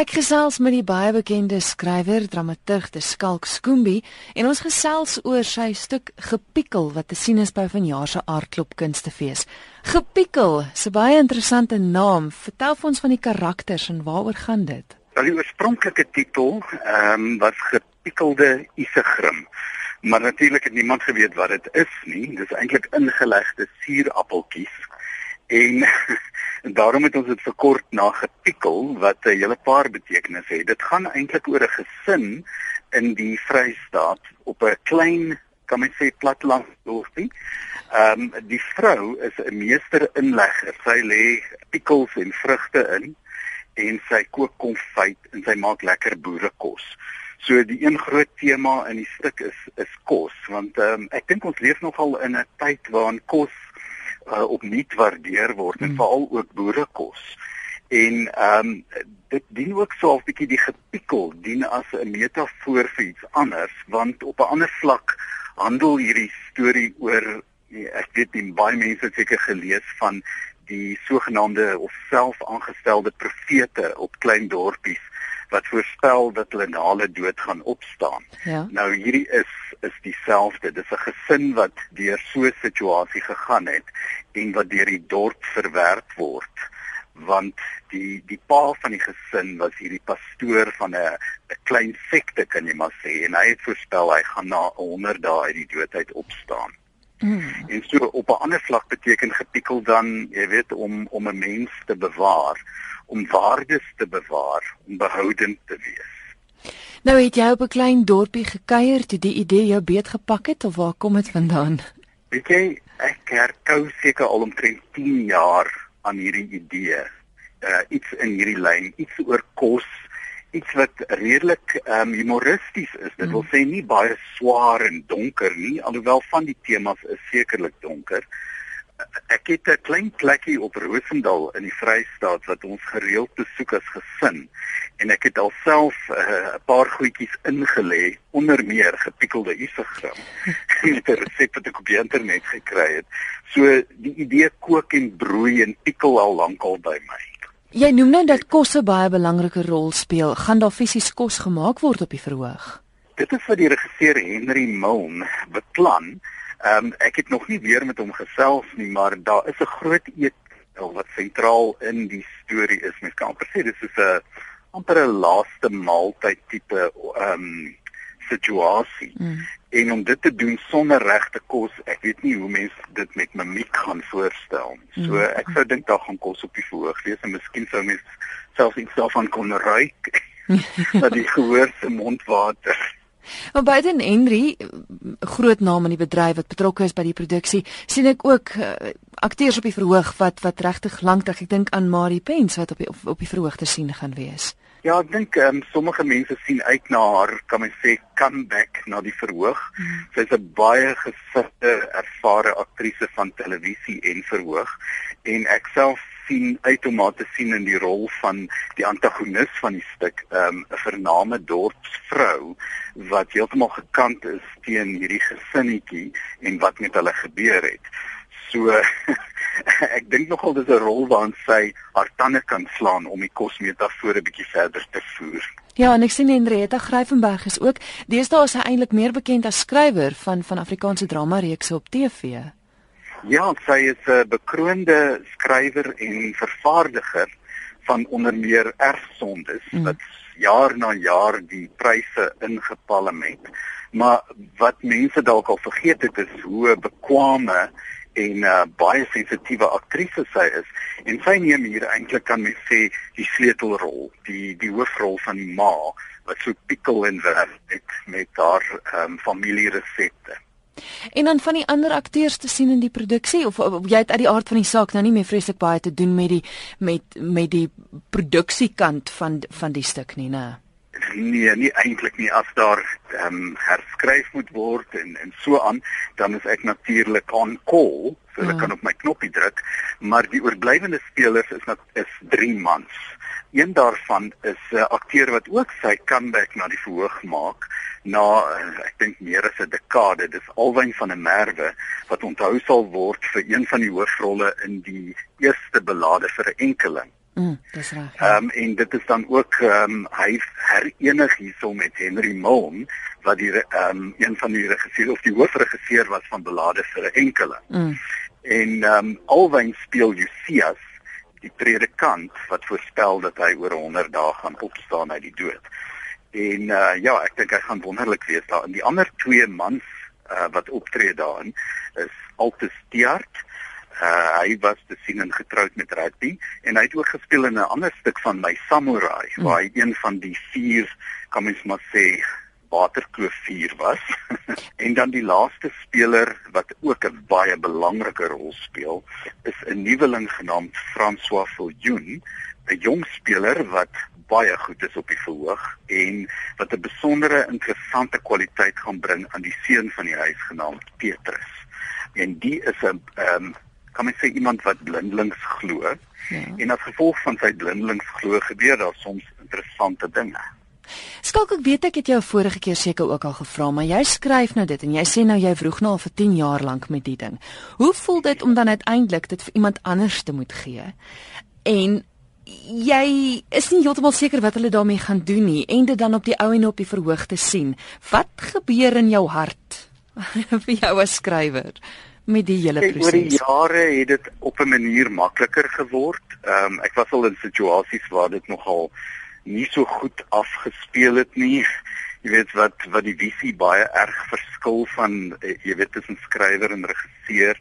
Ek gesels met die baie bekende skrywer, dramaturg De Skalk Skoombie en ons gesels oor sy stuk Gepikkel wat te sien is by vanjaar se Aardklop Kunstefees. Gepikkel, 'n baie interessante naam. Vertel vir ons van die karakters en waaroor gaan dit? Wel die oorspronklike titel ehm um, was Gepikkelde Isegrim. Maar natuurlik het niemand geweet wat dit is nie. Dis eintlik ingelegde suurappeltjies en daarom het ons dit verkort na gepikkel wat 'n hele paar betekenisse het. Dit gaan eintlik oor 'n gesin in die Vrystaat op 'n klein, kan mens sê platteland dorpie. Ehm um, die vrou is 'n meester inlegger. Sy lê pikkels en vrugte in en sy kook konfyt en sy maak lekker boerekos. So die een groot tema in die stuk is is kos want ehm um, ek dink ons leef nogal in 'n tyd waarin kos uh, opnuut waardeer word en hmm. veral ook boerekos. En ehm um, dit dien ook so 'n bietjie die gepikkel dien as 'n metafoor vir iets anders want op 'n ander vlak handel hierdie storie oor ek weet nie baie mense het seker gelees van die sogenaamde of self aangestelde profete op klein dorpies wat voorspel dat hulle na hulle dood gaan opstaan. Ja. Nou hierdie is is dieselfde. Dis 'n gesin wat deur so 'n situasie gegaan het en wat deur die dorp verwerp word want die die pa van die gesin was hierdie pastoor van 'n 'n klein sekte kan jy maar sê en hy het voorspel hy gaan na 100 dae uit die dood uit opstaan. Mm. En so op 'n ander vlak beteken gepikkel dan, jy weet, om om 'n mens te bewaar, om waardes te bewaar, om behoudend te wees. Nou het jy op 'n klein dorpie gekuier toe die idee jou beet gepak het of waar kom dit vandaan? Weet jy, ek herkou seker al omtrent 10 jaar aan hierdie idee. Uh iets in hierdie lyn, iets oor kos, iets wat redelik ehm um, humoristies is. Dit wil mm. sê nie baie swaar en donker nie, alhoewel van die temas is sekerlik donker. Ek het 'n klein plekkie op Rosendal in die Vrystaat wat ons gereeld besoek as gesin en ek het alself eh, 'n uh, paar goedjies ingelê onder meer gepikkelde isegram met 'n resep wat ek op die internet gekry het. So die idee kook en broei en pikkel al lankal by my. Jy noem nou dat kos 'n baie belangrike rol speel. Gaan daar fisies kos gemaak word op die verhoog? Dit is vir die regisseur Henry Milne beplan. Ehm um, ek het nog nie weer met hom gesels nie, maar daar is 'n groot eet wat sentraal in die storie is. Mens kan amper sê dit is 'n amper 'n laaste maaltyd tipe ehm um, situasie. Mm. En om dit te doen sonder regte kos, ek weet nie hoe mense dit met mimiek gaan voorstel nie. So mm. ek sou dink daar gaan kos op die verhoog wees en miskien sou mense selfs iets daarvan kon ruik. dat die gehoor se mondwater. Maar Biden Henry, groot naam in die bedryf wat betrokke is by die produksie, sien ek ook uh, akteurs op die verhoog wat wat regtig lankdag, ek dink aan Marie Pence wat op die, op, op die verhoog te sien gaan wees. Ja, ek dink ehm um, sommige mense sien uit na haar, kan mens sê, comeback na die verhoog. Mm. Sy's 'n baie gesifte, ervare aktrise van televisie en verhoog en ek self sien uit om haar te sien in die rol van die antagonis van die stuk, ehm um, 'n vername dorpsvrou wat heeltemal gekant is teen hierdie gesinnetjie en wat met hulle gebeur het. So ek dink nogal dis 'n rol waarin sy haar tande kan slaan om die kosmetafoor 'n bietjie verder te voer. Ja, en ek sien Henrietta Gryvenberg is ook deesdae is sy eintlik meer bekend as skrywer van van Afrikaanse drama reekse op TV. Ja, sy is 'n bekroonde skrywer en vervaardiger van onder meer erfsondes mm. wat jaar na jaar die pryse ingepalem het. Maar wat mense dalk al vergeet het is hoe bekwame en uh, baie sensitiewe aktrise sy is. En sy neem hier eintlik kan mens sê die sleutelrol die die hoofrol van die ma wat so pikkel en werk met met haar um, familieresepte. En dan van die ander akteurs te sien in die produksie of, of jy het uit die aard van die saak nou nie meer vreeslik baie te doen met die met met die produksiekant van van die stuk nie, né? Nee, nie eintlik nie. As daar ehm um, herskryf moet word en en so aan, dan is ek natuurlik on call, so ek ja. kan op my knoppie druk, maar die oorblywende spelers is net is 3 mans. Een daarvan is 'n uh, akteur wat ook sy comeback na die verhoog maak na uh, ek dink meer as 'n dekade. Dis Alwyn van der Merwe wat onthou sal word vir een van die hoofrolle in die eerste belade vir 'n enkeling Mm, dis reg. Ja. Ehm um, en dit is dan ook ehm um, hy herenig hierso met Henry Milne wat die ehm um, een van die regisseurs of die hoofregisseur was van Belade vir 'n enkele. Mm. En ehm um, Alwyn speel Josias, die predikant wat voorspel dat hy oor 100 dae gaan opstaan uit die dood. En uh, ja, ek dink hy gaan wonderlik wees daar. En die ander twee mans uh, wat optree daarin is Altus Tiart Uh, hy was te sien en getroud met rugby en hy het ook gespeel in 'n ander stuk van my samurai mm. waar hy een van die vier kan mens maar sê waterkloof vier was en dan die laaste speler wat ook 'n baie belangrike rol speel is 'n nuweling genaamd François Viljoen 'n jong speler wat baie goed is op die verhoog en wat 'n besondere interessante kwaliteit gaan bring aan die seun van die huis genaamd Petrus en die is 'n ehm um, kan mens sê iemand wat blindelings glo. Ja. En as gevolg van sy blindelings glo gebeur daar soms interessante dinge. Skalk ek weet ek het jou vorige keer seker ook al gevra, maar jy skryf nou dit en jy sê nou jy vroeg nou al vir 10 jaar lank met die ding. Hoe voel dit om dan uiteindelik dit vir iemand anders te moet gee? En jy is nie heeltemal seker wat hulle daarmee gaan doen nie en dit dan op die ou en op die verhoog te sien. Wat gebeur in jou hart vir jou as skrywer? Met die hele proses? Oor die jare het dit op 'n manier makliker geword. Ehm um, ek was al in situasies waar dit nogal nie so goed afgespeel het nie. Jy weet wat wat die visie baie erg verskil van eh, jy weet tussen skrywer en regisseur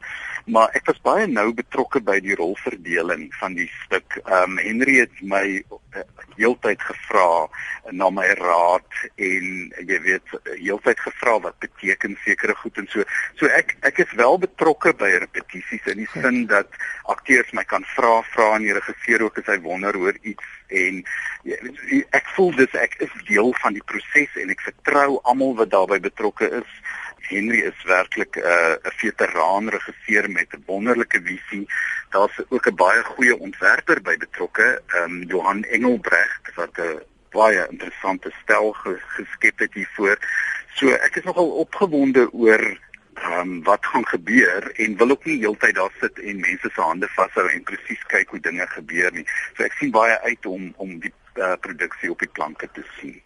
maar ek was baie nou betrokke by die rolverdeling van die stuk. Ehm um, Henry het my uh, heeltyd gevra na my raad en jy weet heeltyd gevra wat beteken sekere goed en so. So ek ek is wel betrokke by repetisies in die sin dat akteurs my kan vra vra en die regisseur ook as hy wonder oor iets en ek voel dis ek is deel van die proses en ek vertrou almal wat daarbey betrokke is. Henry is werklik 'n uh, 'n veteraan regisseur met 'n wonderlike visie. Daar's ook 'n baie goeie ontwerper by betrokke, ehm um, Johan Engelbrecht wat 'n baie interessante stel geskep het hiervoor. So ek is nogal opgewonde oor ehm um, wat gaan gebeur en wil ook nie heeltyd daar sit en mense se hande vashou en presies kyk hoe dinge gebeur nie. So ek sien baie uit om om die uh, produksie op die planke te sien.